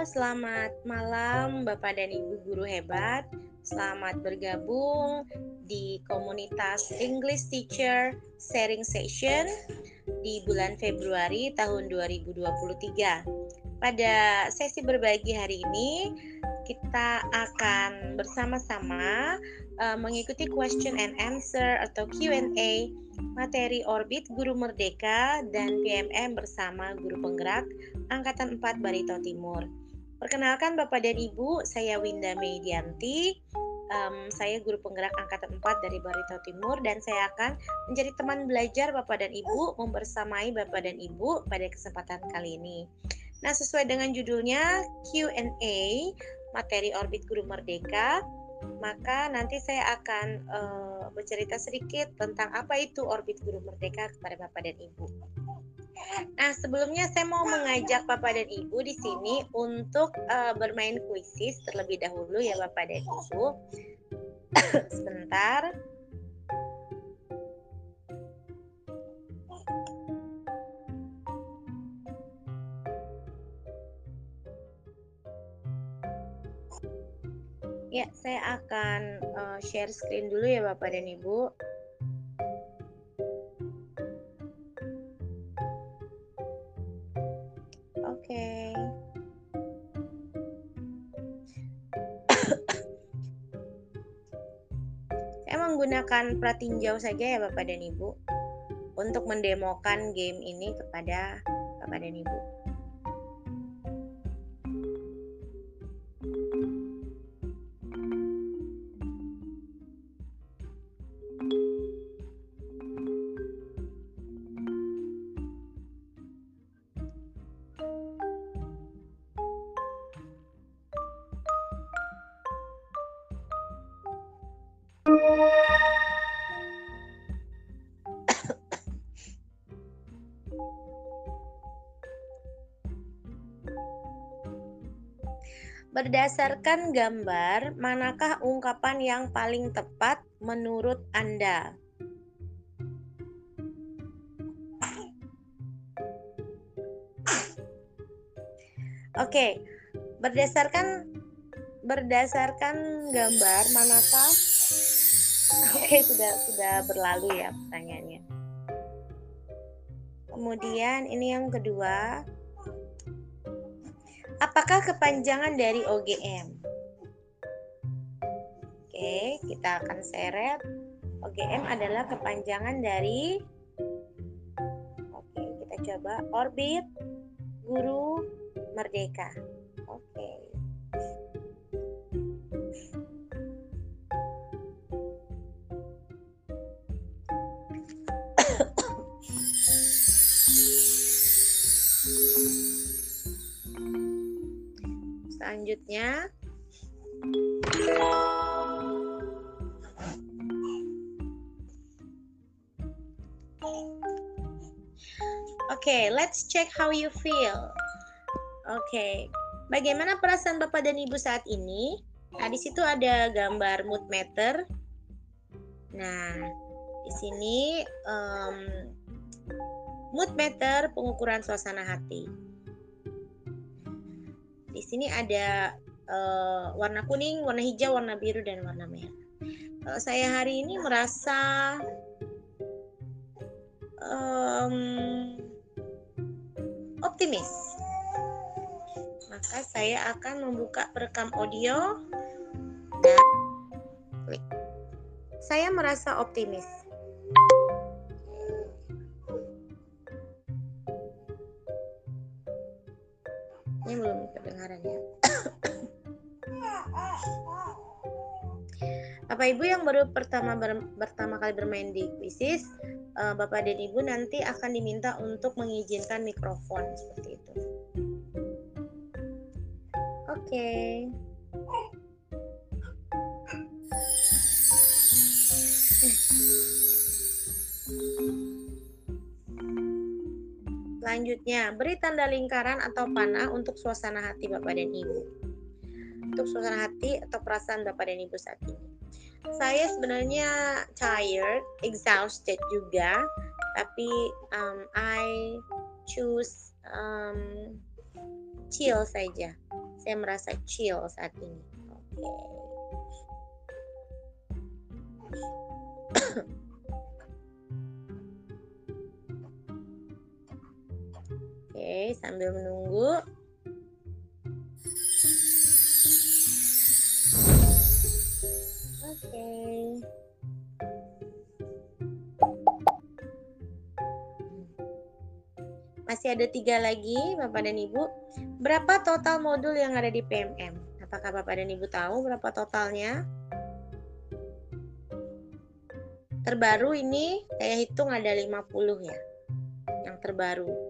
selamat malam Bapak dan Ibu guru hebat. Selamat bergabung di komunitas English Teacher Sharing Session di bulan Februari tahun 2023. Pada sesi berbagi hari ini, kita akan bersama-sama uh, mengikuti question and answer atau Q&A materi Orbit Guru Merdeka dan PMM bersama Guru Penggerak Angkatan 4 Barito Timur. Perkenalkan Bapak dan Ibu, saya Winda Medianti. Um, saya guru penggerak angkatan 4 dari Barito Timur dan saya akan menjadi teman belajar Bapak dan Ibu membersamai Bapak dan Ibu pada kesempatan kali ini. Nah, sesuai dengan judulnya Q&A materi Orbit Guru Merdeka, maka nanti saya akan uh, bercerita sedikit tentang apa itu Orbit Guru Merdeka kepada Bapak dan Ibu. Nah, sebelumnya saya mau mengajak Bapak dan Ibu di sini untuk uh, bermain kuisis terlebih dahulu ya Bapak dan Ibu. Sebentar. Ya, saya akan uh, share screen dulu ya Bapak dan Ibu. Menggunakan pratinjau saja ya Bapak dan Ibu untuk mendemokan game ini kepada Bapak dan Ibu. Berdasarkan gambar, manakah ungkapan yang paling tepat menurut Anda? Oke, berdasarkan berdasarkan gambar manakah Oke, sudah sudah berlalu ya pertanyaannya. Kemudian ini yang kedua, Apakah kepanjangan dari OGM? Oke, kita akan seret. OGM adalah kepanjangan dari Oke, kita coba orbit guru merdeka. Oke. Selanjutnya Oke, okay, let's check how you feel. Oke, okay. bagaimana perasaan Bapak dan Ibu saat ini? Nah, di situ ada gambar mood meter. Nah, di sini um, mood meter pengukuran suasana hati. Di sini ada uh, warna kuning, warna hijau, warna biru dan warna merah. Kalau saya hari ini merasa um, optimis, maka saya akan membuka perekam audio dan. Saya merasa optimis. Ini belum kedengaran ya. Bapak Ibu yang baru pertama ber, pertama kali bermain di Quizzes, uh, Bapak dan Ibu nanti akan diminta untuk mengizinkan mikrofon seperti itu. Oke. Okay. Selanjutnya, beri tanda lingkaran atau panah untuk suasana hati Bapak dan Ibu. Untuk suasana hati atau perasaan Bapak dan Ibu saat ini. Saya sebenarnya tired, exhausted juga, tapi um, I choose um, chill saja. Saya merasa chill saat ini. Oke. Sambil menunggu. Oke. Masih ada tiga lagi, Bapak dan Ibu. Berapa total modul yang ada di PMM? Apakah Bapak dan Ibu tahu berapa totalnya? Terbaru ini saya hitung ada 50 ya. Yang terbaru.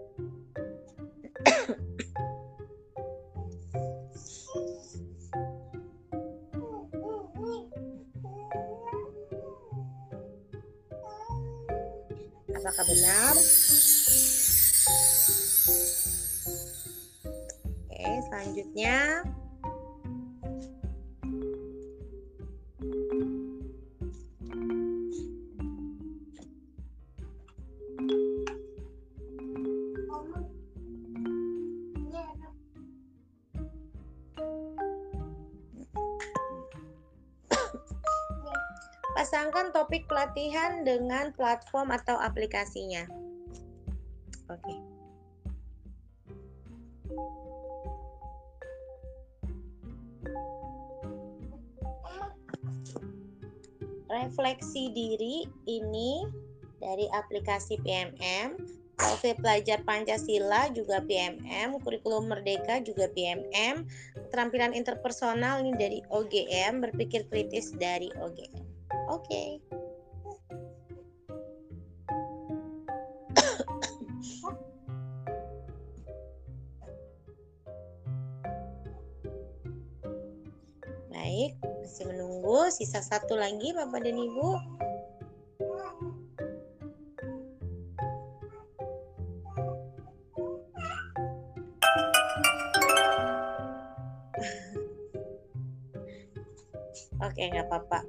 Apakah benar? Oke, selanjutnya Pasangkan topik pelatihan dengan platform atau aplikasinya. Oke. Refleksi diri ini dari aplikasi PMM, profil pelajar Pancasila juga PMM, kurikulum merdeka juga PMM, keterampilan interpersonal ini dari OGM, berpikir kritis dari OGM. Oke. Baik, masih menunggu. Sisa satu lagi Bapak dan Ibu. Oke, nggak apa-apa.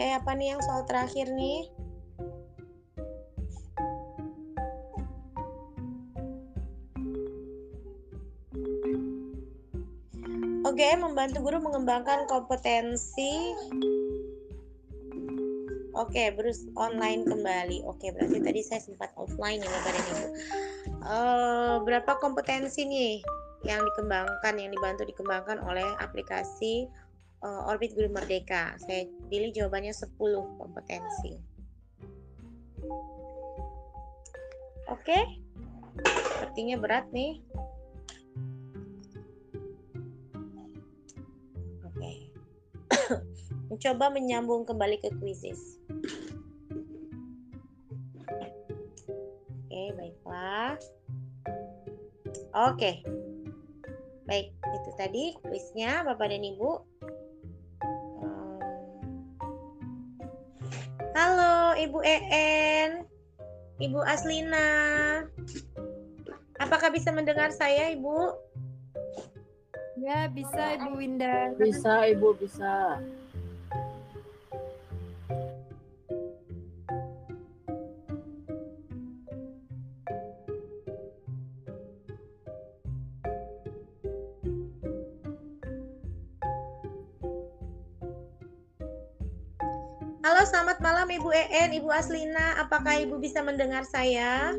Oke, apa nih yang soal terakhir nih? Oke, membantu guru mengembangkan kompetensi. Oke, berus online kembali. Oke, berarti tadi saya sempat offline ya Bapak dan Ibu. Uh, berapa kompetensi nih yang dikembangkan, yang dibantu dikembangkan oleh aplikasi uh, Orbit Guru Merdeka. Saya pilih jawabannya 10 kompetensi. Oke. Sepertinya berat nih. Oke. Mencoba menyambung kembali ke kuisis. Oke, baiklah. Oke. Baik, itu tadi kuisnya Bapak dan Ibu. Halo Ibu EN, Ibu Aslina. Apakah bisa mendengar saya Ibu? Ya bisa Ibu Winda. Bisa Ibu bisa. Malam Ibu EN, Ibu Aslina. Apakah Ibu bisa mendengar saya?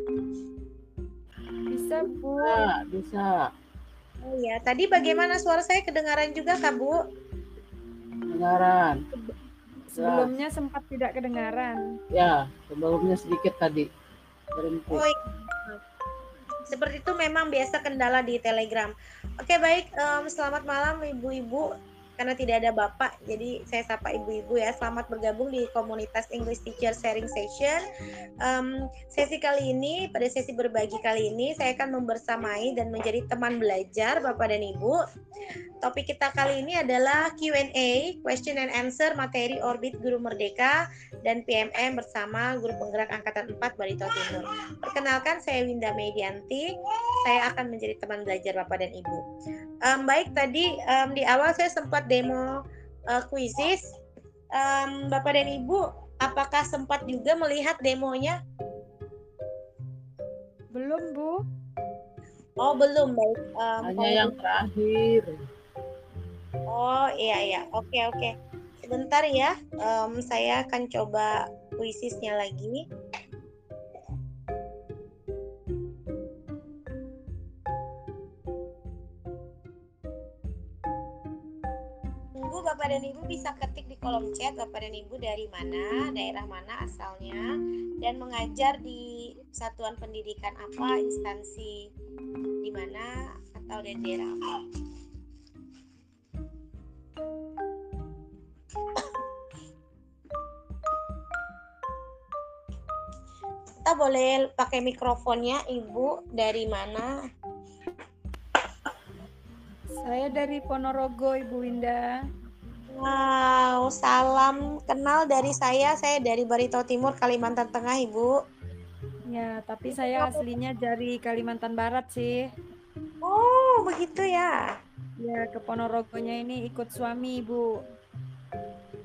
Bisa Bu. Bisa, bisa. Oh ya, tadi bagaimana suara saya kedengaran juga Kak Bu? Kedengaran. Sebelumnya sempat tidak kedengaran. Ya, sebelumnya sedikit tadi. Berhenti. Oh iya. Seperti itu memang biasa kendala di Telegram. Oke baik, um, selamat malam ibu-ibu karena tidak ada bapak jadi saya sapa ibu-ibu ya. Selamat bergabung di komunitas English Teacher Sharing Session. Um, sesi kali ini pada sesi berbagi kali ini saya akan membersamai dan menjadi teman belajar bapak dan ibu. Topik kita kali ini adalah Q&A question and answer materi orbit guru merdeka dan PMM bersama guru penggerak angkatan 4 Barito Timur. Perkenalkan saya Winda Medianti. Saya akan menjadi teman belajar bapak dan ibu um, baik tadi um, di awal saya sempat demo uh, kuisis um, bapak dan ibu apakah sempat juga melihat demonya Belum Bu. Oh belum baik. Um, Hanya kalau- yang terakhir. Oh iya iya. Oke oke. Sebentar ya. Em, saya akan coba puisisnya lagi. Dan Ibu bisa ketik di kolom chat Bapak dan Ibu dari mana, daerah mana asalnya, dan mengajar di satuan pendidikan apa, instansi di mana, atau dari daerah apa. Kita boleh pakai mikrofonnya, Ibu dari mana? Saya dari Ponorogo, Ibu Winda. Wow, salam kenal dari saya. Saya dari Barito Timur, Kalimantan Tengah, Ibu. Ya, tapi saya aslinya dari Kalimantan Barat sih. Oh, begitu ya. Ya, ke Ponorogonya ini ikut suami, Ibu.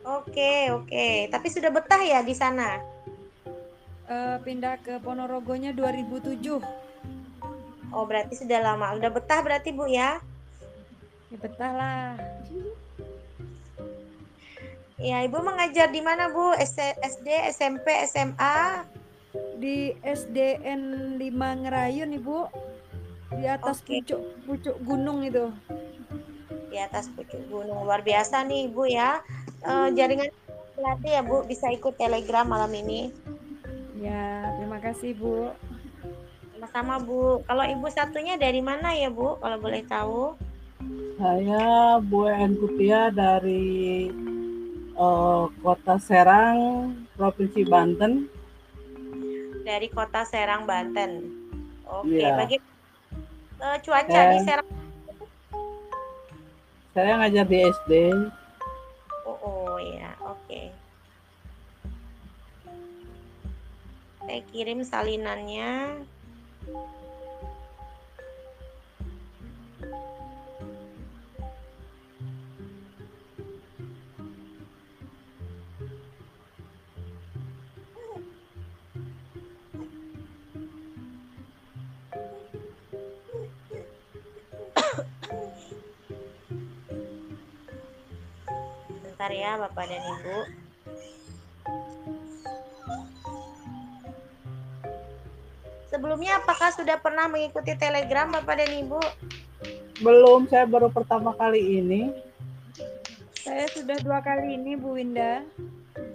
Oke, oke. Tapi sudah betah ya di sana? Eh, pindah ke Ponorogonya 2007. Oh, berarti sudah lama. Udah betah berarti, Bu ya? Ya betah lah. Ya, Ibu mengajar di mana, Bu? SD, SMP, SMA? Di SDN 5 Ngerayun, Ibu. Di atas Oke. pucuk pucuk gunung itu. Di atas pucuk gunung. Luar biasa nih, Ibu ya. Eh, jaringan pelatih ya, Bu. Bisa ikut Telegram malam ini. Ya, terima kasih, Bu. Sama-sama, Bu. Kalau Ibu satunya dari mana ya, Bu? Kalau boleh tahu. Saya Bu En Kutia dari eh, Kota Serang, Provinsi Banten. Dari kota Serang, Banten. Oke, Iya. bagi eh, cuaca Eh. di Serang. Saya ngajar di SD. Oh, oh ya, oke. Saya kirim salinannya. Ya, Bapak dan Ibu. Sebelumnya apakah sudah pernah mengikuti Telegram Bapak dan Ibu? Belum, saya baru pertama kali ini. Saya sudah dua kali ini, Bu Winda.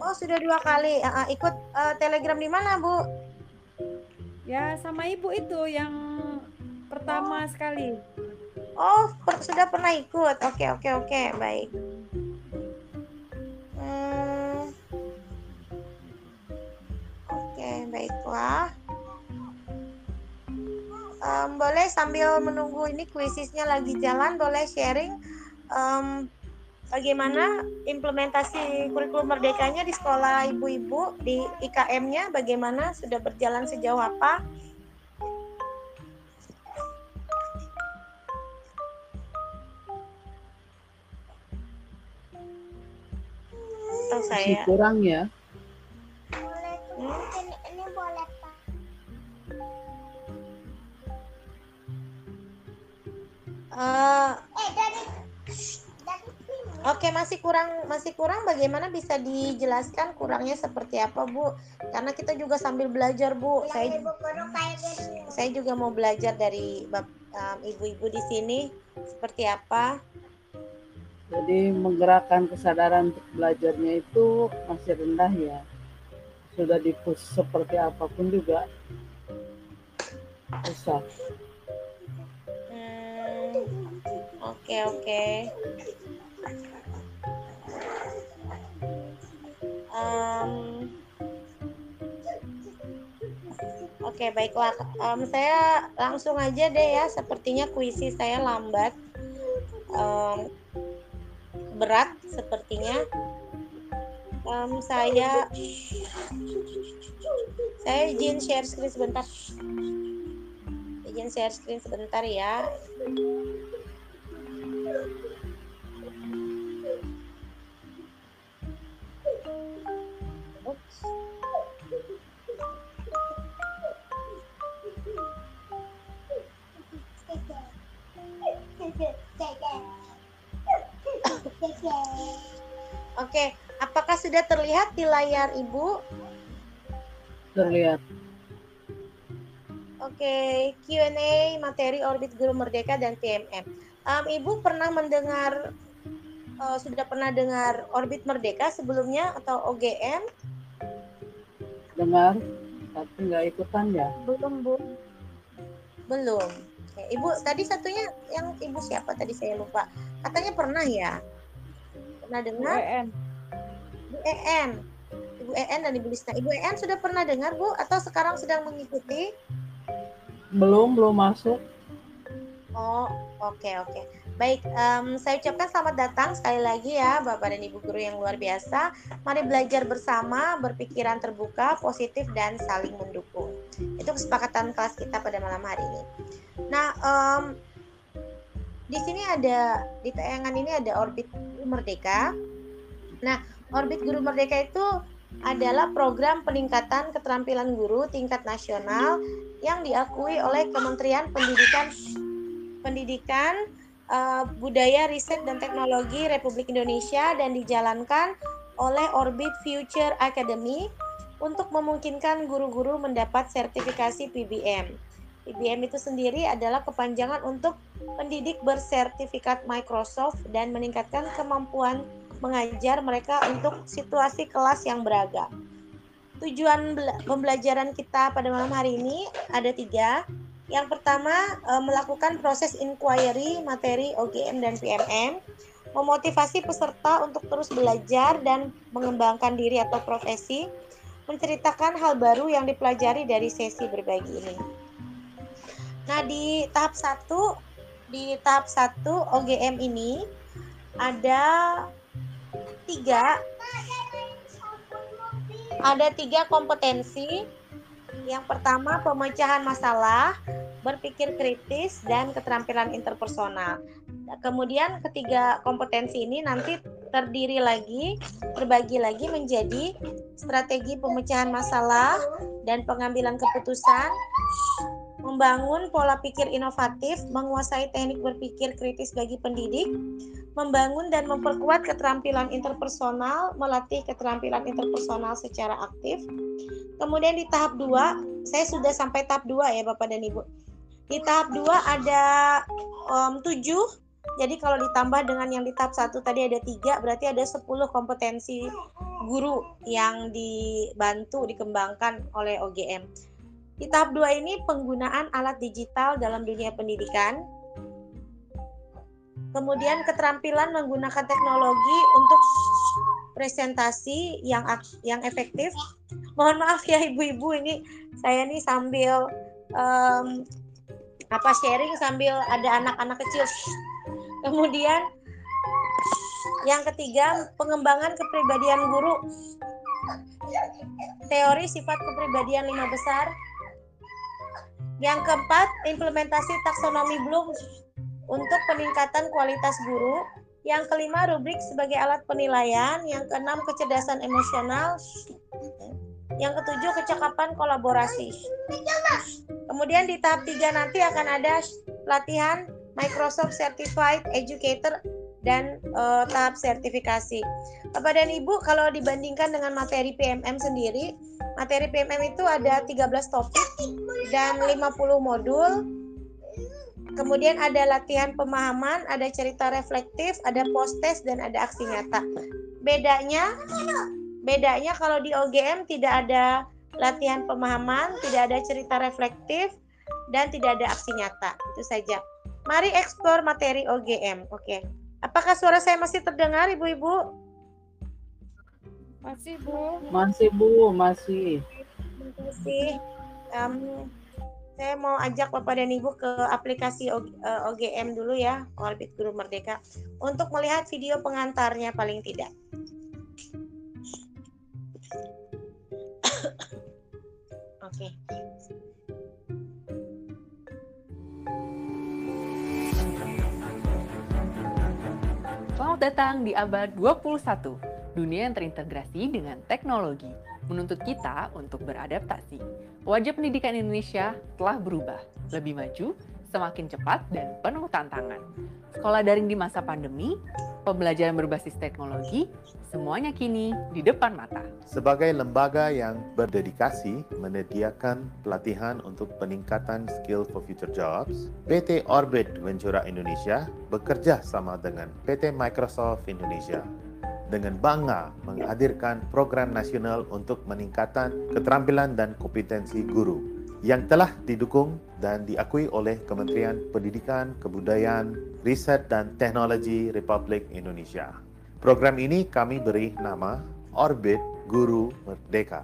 Oh, sudah dua kali. Ah, ikut eh, Telegram di mana, Bu? Ya, sama Ibu itu yang pertama sekali. Oh, per- sudah pernah ikut. Oke, oke, oke, baik. Baiklah. Em, boleh sambil menunggu ini kuisisnya lagi jalan, boleh sharing em, bagaimana implementasi kurikulum merdekanya di sekolah ibu-ibu di IKM-nya, bagaimana sudah berjalan sejauh apa? Atau saya kurang ya. Eh, dari dari sini Oke, masih kurang masih kurang bagaimana bisa dijelaskan kurangnya seperti apa, Bu? Karena kita juga sambil belajar, Bu. Saya ibu guru kayak gini saya juga mau belajar dari um, ibu-ibu di sini seperti apa. Jadi menggerakkan kesadaran untuk belajarnya itu masih rendah ya. Sudah dipus seperti apa pun juga susah. Oke, oke. Em, Oke, baiklah. Em, saya langsung aja deh ya. Sepertinya kuisi saya lambat. Em, berat sepertinya. Em, saya saya izin share screen sebentar. Izin share screen sebentar ya. Terlihat di layar Ibu? Terlihat. Oke, Q&A materi orbit Guru Merdeka dan PMM. Um, Ibu pernah mendengar uh, sudah pernah dengar orbit Merdeka sebelumnya atau OGM? Dengar, tapi nggak ikutan ya. Belum, Bu. Belum. Oke, Ibu tadi satunya yang Ibu siapa tadi saya lupa. Katanya pernah ya? Pernah dengar? UN. Ibu EN. Ibu EN dan Ibu Lisna. Ibu EN sudah pernah dengar Bu atau sekarang sedang mengikuti? Belum, belum masuk. Oh, oke oke. Baik, em, saya ucapkan selamat datang sekali lagi ya Bapak dan Ibu guru yang luar biasa. Mari belajar bersama, berpikiran terbuka, positif dan saling mendukung. Itu kesepakatan kelas kita pada malam hari ini. Nah, em, di sini ada di tayangan ini ada orbit Merdeka. Nah, orbit Guru Merdeka itu adalah program peningkatan keterampilan guru tingkat nasional yang diakui oleh Kementerian Pendidikan Pendidikan eh, Budaya Riset dan Teknologi Republik Indonesia dan dijalankan oleh Orbit Future Academy untuk memungkinkan guru-guru mendapat sertifikasi PBM. PBM itu sendiri adalah kepanjangan untuk pendidik bersertifikat Microsoft dan meningkatkan kemampuan mengajar mereka untuk situasi kelas yang beragam. Tujuan bela- pembelajaran kita pada malam hari ini ada tiga. Yang pertama, eh, melakukan proses inquiry materi OGM dan PMM, memotivasi peserta untuk terus belajar dan mengembangkan diri atau profesi, menceritakan hal baru yang dipelajari dari sesi berbagi ini. Nah, di tahap satu, di tahap satu OGM ini ada tiga ada tiga kompetensi. Yang pertama pemecahan masalah, berpikir kritis dan keterampilan interpersonal. Kemudian ketiga kompetensi ini nanti terdiri lagi, terbagi lagi menjadi strategi pemecahan masalah dan pengambilan keputusan, membangun pola pikir inovatif, menguasai teknik berpikir kritis bagi pendidik, membangun dan memperkuat keterampilan interpersonal, melatih keterampilan interpersonal secara aktif. Kemudian di tahap 2, saya sudah sampai tahap 2 ya Bapak dan Ibu. Di tahap 2 ada em, 7, jadi kalau ditambah dengan yang di tahap 1 tadi ada 3, berarti ada 10 kompetensi guru yang dibantu dikembangkan oleh OGM. Di tahap 2 ini penggunaan alat digital dalam dunia pendidikan. Kemudian keterampilan menggunakan teknologi untuk presentasi yang yang efektif. Mohon maaf ya ibu-ibu ini saya nih sambil em, apa sharing sambil ada anak-anak kecil. Kemudian yang ketiga pengembangan kepribadian guru. Teori sifat kepribadian lima besar. Yang keempat, implementasi taksonomi Bloom untuk peningkatan kualitas guru. Yang kelima, rubrik sebagai alat penilaian. Yang keenam, kecerdasan emosional. Yang ketujuh, kecakapan kolaborasi. Kemudian di tahap tiga nanti akan ada latihan Microsoft Certified Educator dan eh, tahap sertifikasi. Bapak dan Ibu, kalau dibandingkan dengan materi PMM sendiri, materi PMM itu ada 13 topik dan 50 modul. Kemudian ada latihan pemahaman, ada cerita reflektif, ada post test dan ada aksi nyata. Bedanya bedanya kalau di OGM tidak ada latihan pemahaman, tidak ada cerita reflektif dan tidak ada aksi nyata. Itu saja. Mari eksplor materi OGM. Oke. Apakah suara saya masih terdengar Ibu-ibu? Masih, Bu. Masih Bu, masih. Terima kasih. Saya mau ajak Bapak dan Ibu ke aplikasi O- eh, OGM dulu ya, Orbit Guru Merdeka, untuk melihat video pengantarnya paling tidak. Oke. Selamat datang di abad 21, dunia yang terintegrasi dengan teknologi, menuntut kita untuk beradaptasi. Wajah pendidikan Indonesia telah berubah, lebih maju, semakin cepat dan penuh tantangan. Sekolah daring di masa pandemi, pembelajaran berbasis teknologi, semuanya kini di depan mata. Sebagai lembaga yang berdedikasi menyediakan pelatihan untuk peningkatan skill for future jobs, PT Orbit Ventura Indonesia bekerja sama dengan PT Microsoft Indonesia dengan bangga menghadirkan program nasional untuk meningkatkan keterampilan dan kompetensi guru yang telah didukung dan diakui oleh Kementerian Pendidikan, Kebudayaan, Riset dan Teknologi Republik Indonesia. Program ini kami beri nama Orbit Guru Merdeka.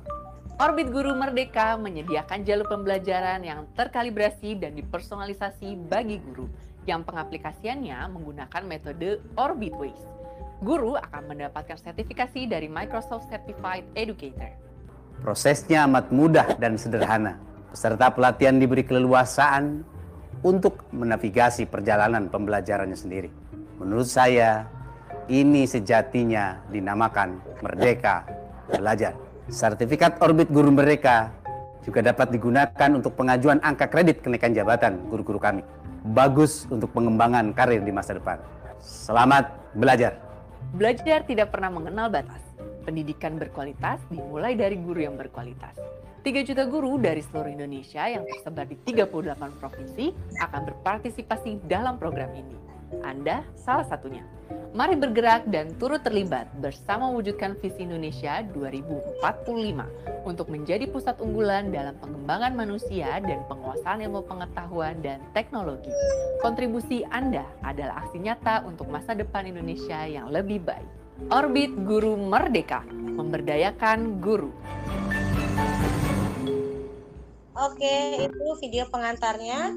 Orbit Guru Merdeka menyediakan jalur pembelajaran yang terkalibrasi dan dipersonalisasi bagi guru yang pengaplikasiannya menggunakan metode Orbit Ways guru akan mendapatkan sertifikasi dari Microsoft Certified Educator. Prosesnya amat mudah dan sederhana. Peserta pelatihan diberi keleluasaan untuk menavigasi perjalanan pembelajarannya sendiri. Menurut saya, ini sejatinya dinamakan Merdeka Belajar. Sertifikat Orbit Guru Merdeka juga dapat digunakan untuk pengajuan angka kredit kenaikan jabatan guru-guru kami. Bagus untuk pengembangan karir di masa depan. Selamat belajar! Belajar tidak pernah mengenal batas. Pendidikan berkualitas dimulai dari guru yang berkualitas. 3 juta guru dari seluruh Indonesia yang tersebar di 38 provinsi akan berpartisipasi dalam program ini. Anda salah satunya. Mari bergerak dan turut terlibat bersama wujudkan visi Indonesia 2045 untuk menjadi pusat unggulan dalam pengembangan manusia dan penguasaan ilmu pengetahuan dan teknologi. Kontribusi Anda adalah aksi nyata untuk masa depan Indonesia yang lebih baik. Orbit Guru Merdeka, memberdayakan guru. Oke, itu video pengantarnya.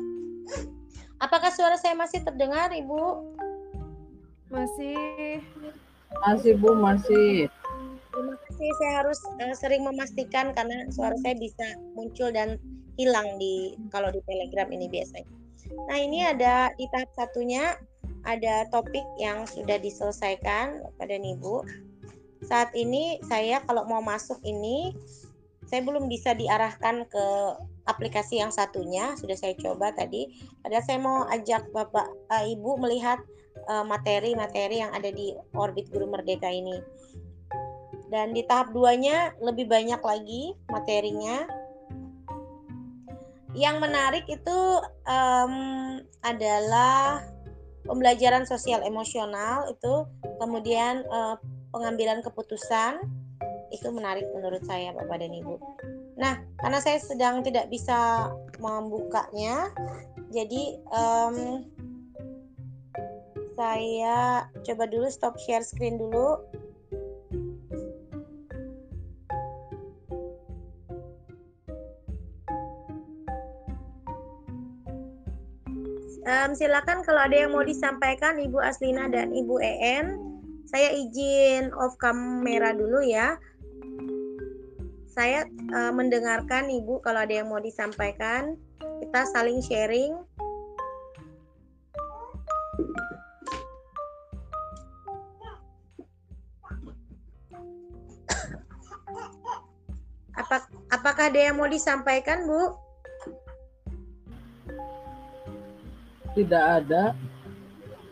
Apakah suara saya masih terdengar, Ibu? Masih. Masih Bu, masih. Terima kasih. Saya harus uh, sering memastikan karena suara saya bisa muncul dan hilang di kalau di Telegram ini biasanya. Nah, ini ada di tahap satunya ada topik yang sudah diselesaikan pada Ibu. Saat ini saya kalau mau masuk ini saya belum bisa diarahkan ke aplikasi yang satunya sudah saya coba tadi. Ada saya mau ajak bapak uh, ibu melihat eh, materi-materi uh, yang ada di orbit guru merdeka ini. Dan di tahap duanya lebih banyak lagi materinya. Yang menarik itu um, adalah pembelajaran sosial emosional itu kemudian uh, pengambilan keputusan itu menarik menurut saya Bapak dan Ibu. Nah, karena saya sedang tidak bisa membukanya, jadi um, saya coba dulu stop share screen dulu. Um, silakan kalau ada yang mau disampaikan Ibu Aslina dan Ibu En. Saya izin off kamera dulu ya saya uh, mendengarkan Ibu kalau ada yang mau disampaikan. Kita saling sharing. Apa, apakah ada yang mau disampaikan, Bu? Tidak ada.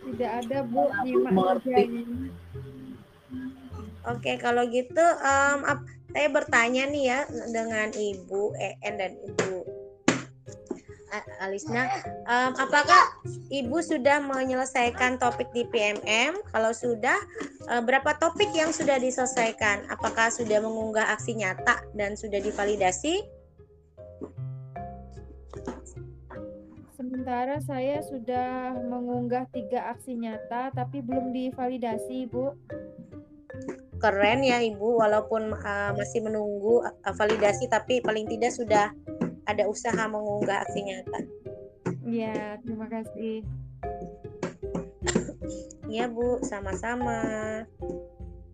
Tidak ada, Bu. Mengerti. Oke, kalau gitu um, saya bertanya nih ya dengan Ibu En dan Ibu Alisna, um, apakah Ibu sudah menyelesaikan topik di PMM? Kalau sudah, uh, berapa topik yang sudah diselesaikan? Apakah sudah mengunggah aksi nyata dan sudah divalidasi? Sementara saya sudah mengunggah tiga aksi nyata, tapi belum divalidasi, Bu keren ya Ibu walaupun uh, masih menunggu uh, validasi tapi paling tidak sudah ada usaha mengunggah aksi nyata. Iya, terima kasih. Iya Bu, sama-sama.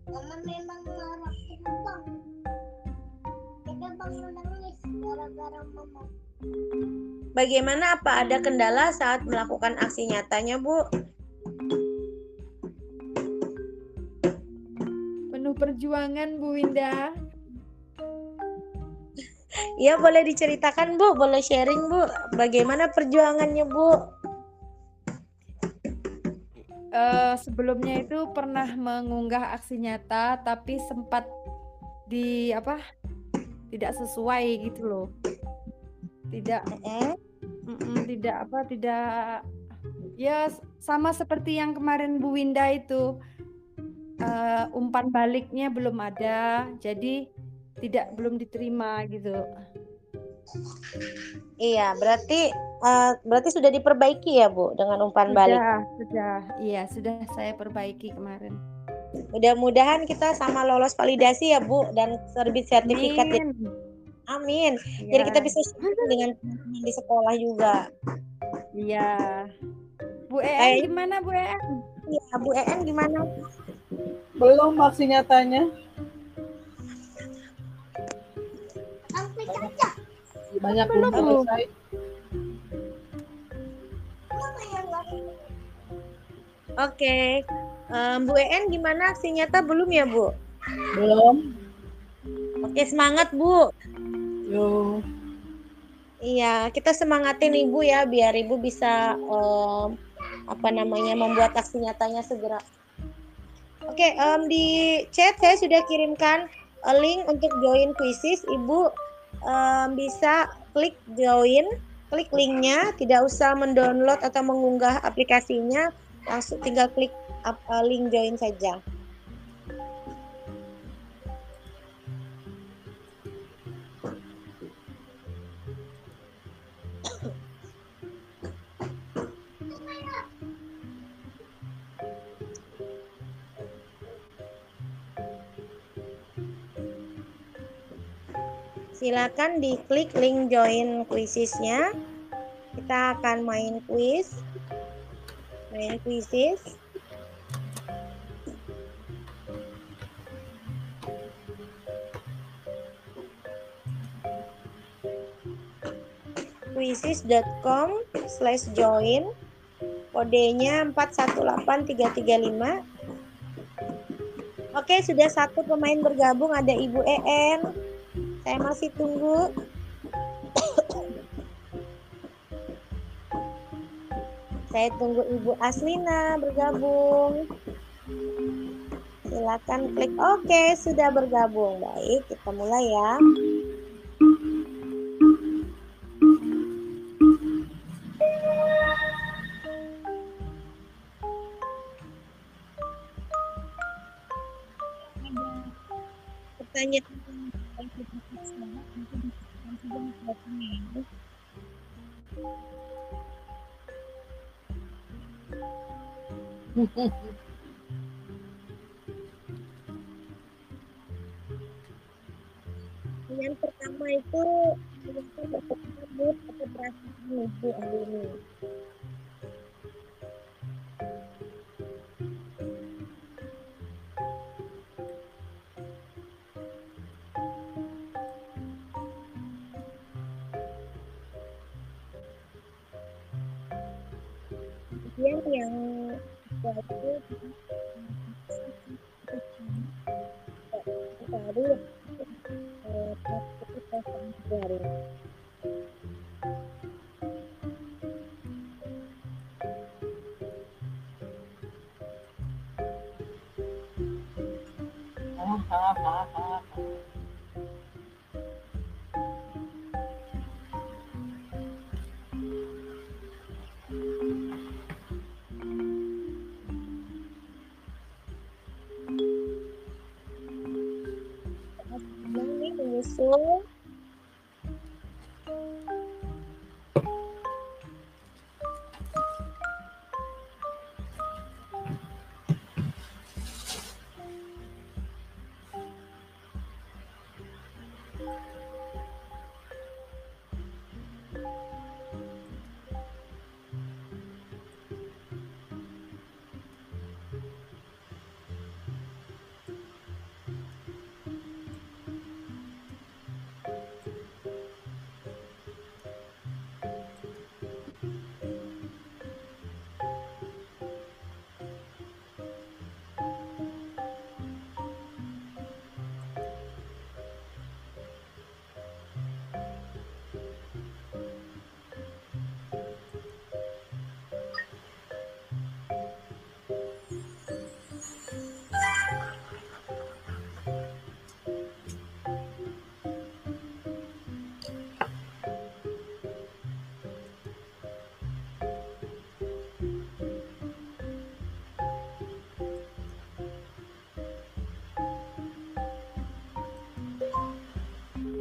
Mama memang marah bang. Ada bang menangis gara-gara mama. Bagaimana apa ada kendala saat melakukan aksi nyatanya Bu? Perjuangan Bu Winda. Ya boleh diceritakan Bu, boleh sharing Bu, bagaimana perjuangannya Bu? Eh, sebelumnya itu pernah mengunggah aksi nyata tapi sempat di apa tidak sesuai gitu loh tidak Mm-mm. mm-mm, tidak apa tidak ya sama seperti yang kemarin Bu Winda itu eh, umpan baliknya belum ada jadi tidak belum diterima gitu Iya, berarti eh, berarti sudah diperbaiki ya Bu dengan umpan balik. sudah sudah iya sudah saya perbaiki kemarin Mudah-mudahan kita sama lolos validasi ya Bu dan terbit sertifikat. ya. Amin. Amin. Jadi Iya. kita bisa dengan di sekolah juga. Iya. Bu EN Kayak- gimana Bu EN? Iya, Bu En gimana? Belum aksi nyatanya. Banyak, Belum, selesai. Oke. Em, Bu En gimana aksi nyata belum ya Bu? Belum. Oke, semangat Bu. Yuk. Iya, kita semangatin Ibu ya biar Ibu bisa em, apa namanya membuat aksi nyatanya segera. Oke, em, di chat saya sudah kirimkan eh, link untuk join quizzes. Ibu em, bisa klik join, klik linknya, tidak usah mendownload atau mengunggah aplikasinya, langsung tinggal klik eh, link join saja. Silakan diklik link join quizesnya. Kita akan main quiz. Main quizzes. quizzes.com slash join kodenya 418335 Oke sudah satu pemain bergabung ada Ibu EN saya masih tunggu. Saya tunggu Ibu Aslina bergabung. Silakan klik. Oke sudah bergabung. Baik kita mulai ya Yang pertama itu ternyata berkebut atau berasa menuju ini.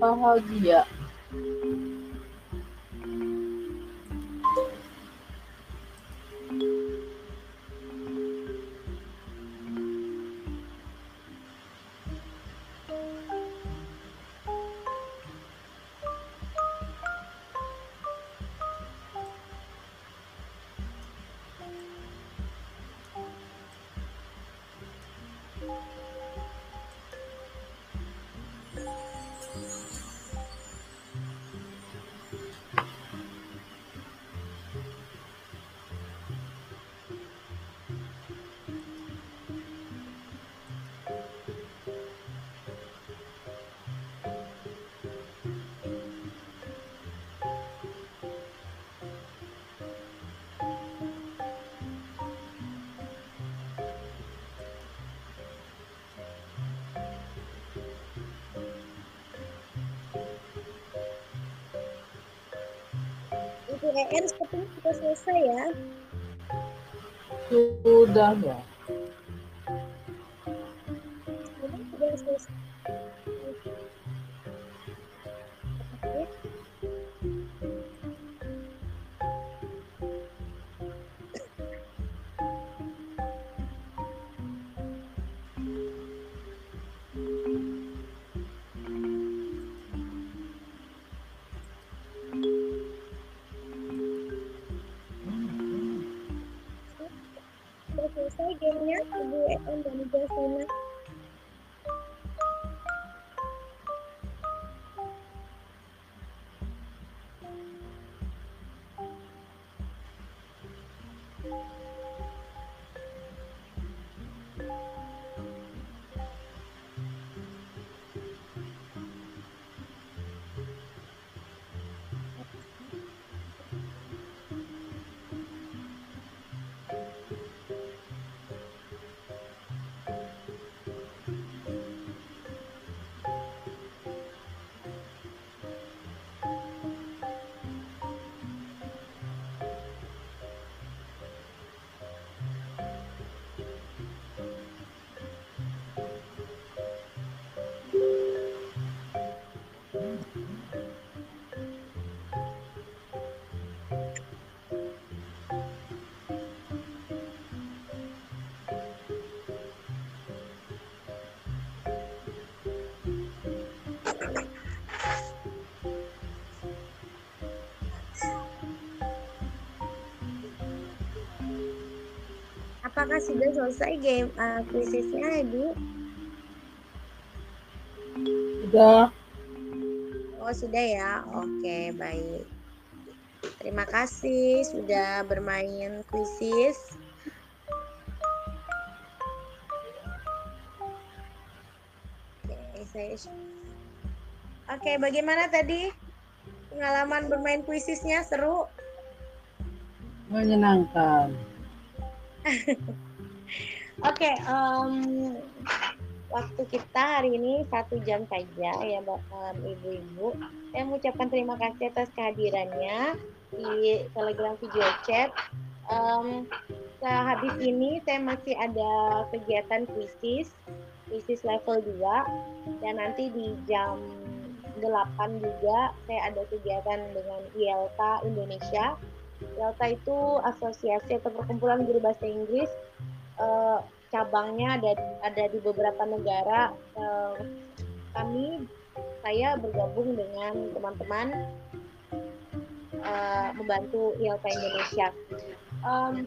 Bahagia. EN sepertinya sudah selesai ya. Sudah ya. Selesai gamenya Ibu EN dan Ibu Asina. Apakah sudah selesai game uh, quizesnya Ibu? Sudah. Oh sudah ya, oke baik. Terima kasih sudah bermain kuisis. Oke, saya. Oke, bagaimana tadi pengalaman bermain kuisisnya seru? Menyenangkan. Oke, em, waktu kita hari ini satu jam saja ya em, Ibu-Ibu. Saya mengucapkan terima kasih atas kehadirannya di Telegram video chat. Em, sehabis ini saya masih ada kegiatan kuisis, kuisis level 2 dan nanti di jam 8 juga saya ada kegiatan dengan ILK Indonesia. ILK itu asosiasi atau perkumpulan guru bahasa Inggris eh, cabangnya ada ada di beberapa negara. Eh, kami saya bergabung dengan teman-teman eh, membantu ILK Indonesia. Em,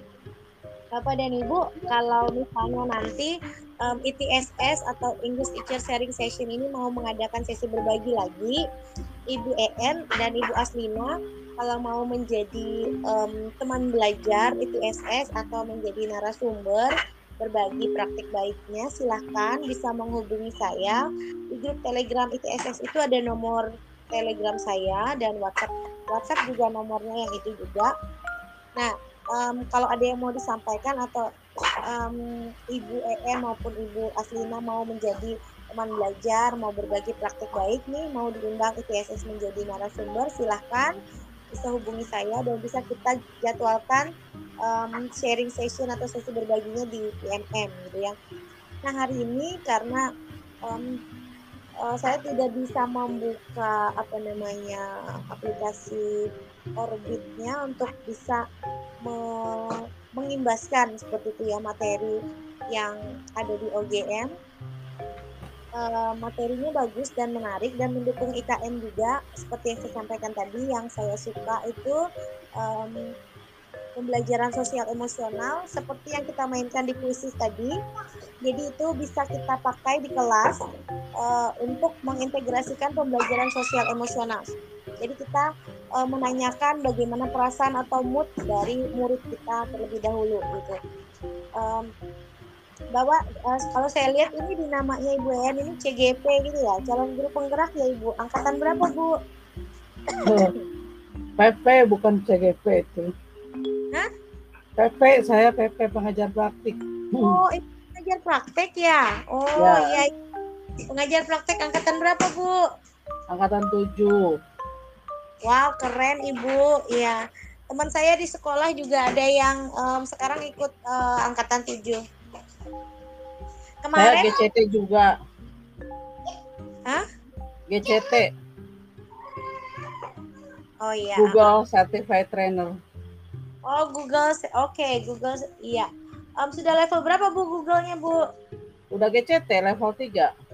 Bapak dan Ibu, kalau misalnya nanti em, ITSS atau English Teacher Sharing Session ini mau mengadakan sesi berbagi lagi, Ibu EN dan Ibu Aslina kalau mau menjadi em, teman belajar ITSS atau menjadi narasumber berbagi praktik baiknya, silahkan bisa menghubungi saya di grup Telegram ITSS itu ada nomor Telegram saya dan WhatsApp WhatsApp juga nomornya yang itu juga. Nah, em, kalau ada yang mau disampaikan atau em, Ibu EM maupun Ibu Aslina mau menjadi teman belajar, mau berbagi praktik baik nih, mau diundang ITSS menjadi narasumber, silahkan bisa hubungi saya dan bisa kita jadwalkan em, sharing session atau sesi berbaginya di PMM gitu ya. Nah hari ini karena em, uh, saya tidak bisa membuka apa namanya aplikasi orbitnya untuk bisa me mengimbaskan seperti itu ya materi yang ada di OGM uh, materinya bagus dan menarik dan mendukung IKM juga. Seperti yang saya sampaikan tadi yang saya suka itu um, pembelajaran sosial emosional seperti yang kita mainkan di puisi tadi. Jadi itu bisa kita pakai di kelas uh, untuk mengintegrasikan pembelajaran sosial emosional jadi kita uh, menanyakan bagaimana perasaan atau mood dari murid kita terlebih dahulu gitu um, bahwa uh, kalau saya lihat ini di namanya Ibu En ini CGP gitu ya, calon guru penggerak ya Ibu. Angkatan berapa Bu? PP bukan CGP itu. Hah? PP saya PP pengajar praktik. Oh, itu pengajar praktek ya? Oh ya. iya. Pengajar praktek angkatan berapa Bu? Angkatan 7. Wow, keren Ibu. Iya. Teman saya di sekolah juga ada yang um, sekarang ikut uh, angkatan 7 Kemarin Saya GCT juga. Hah? GCT. Oh iya. Google Certified Trainer. Oh Google, oke okay, Google, iya. Um, sudah level berapa Bu Google-nya Bu? Udah GCT level 3.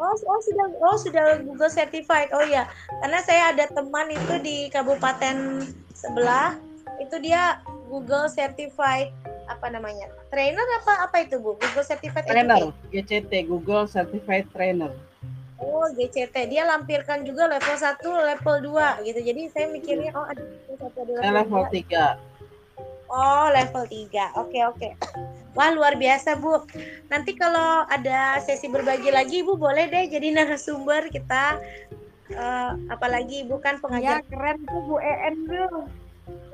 Oh, oh sudah oh sudah Google certified. Oh ya, karena saya ada teman itu di kabupaten sebelah, itu dia Google certified apa namanya trainer apa apa itu bu? Google Certified Trainer Educator. GCT Google Certified Trainer. Oh GCT dia lampirkan juga level 1 level 2 gitu. Jadi saya mikirnya oh ada level 1 ada level, level 3 Oh level 3 oke oke Wah luar biasa Bu. Nanti kalau ada sesi berbagi lagi Ibu boleh deh jadi narasumber kita. Uh, apalagi Ibu kan pengajar. Ya, keren tuh Bu EN tuh.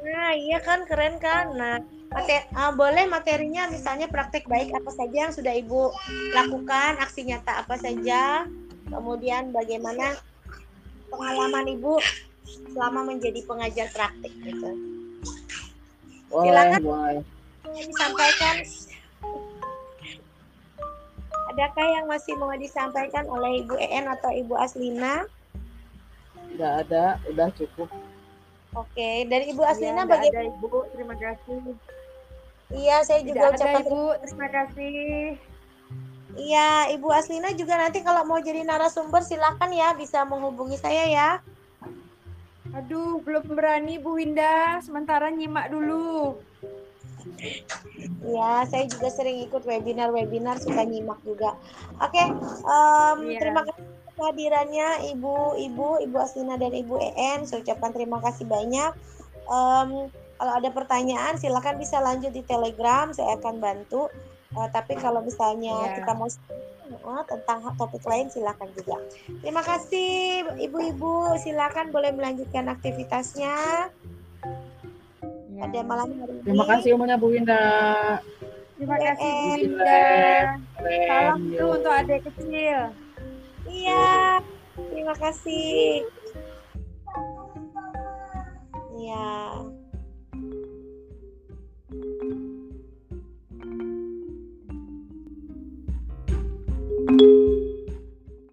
Nah iya kan keren kan? Nah Mater, uh, boleh materinya misalnya praktek baik apa saja yang sudah ibu lakukan aksi nyata apa saja. Kemudian bagaimana pengalaman ibu selama menjadi pengajar praktik gitu. Boleh, silakan. boleh. disampaikan adakah yang masih mau disampaikan oleh ibu En atau ibu Aslina tidak ada udah cukup Oke, dari Ibu Aslina ya, bagaimana? Ibu, terima kasih. Iya, saya juga Tidak ucapkan Ibu, terima kasih. Iya, Ibu Aslina juga nanti kalau mau jadi narasumber silakan ya bisa menghubungi saya ya. Aduh, belum berani Bu Winda, sementara nyimak dulu. Iya, saya juga sering ikut webinar-webinar suka nyimak juga. Oke, um, ya. terima kasih kehadirannya Ibu, Ibu, Ibu Aslina dan Ibu EN. Saya ucapkan terima kasih banyak. Um, kalau ada pertanyaan silakan bisa lanjut di Telegram, saya akan bantu. Uh, tapi kalau misalnya yeah. kita mau uh, tentang topik lain silakan juga. Terima kasih ibu-ibu, silakan boleh melanjutkan aktivitasnya ada malam hari ini. Terima kasih umumnya Bu Winda. Terima iya, kasih Bu Winda. Salam iya. tuh untuk adik kecil. Iya, terima kasih. Iya.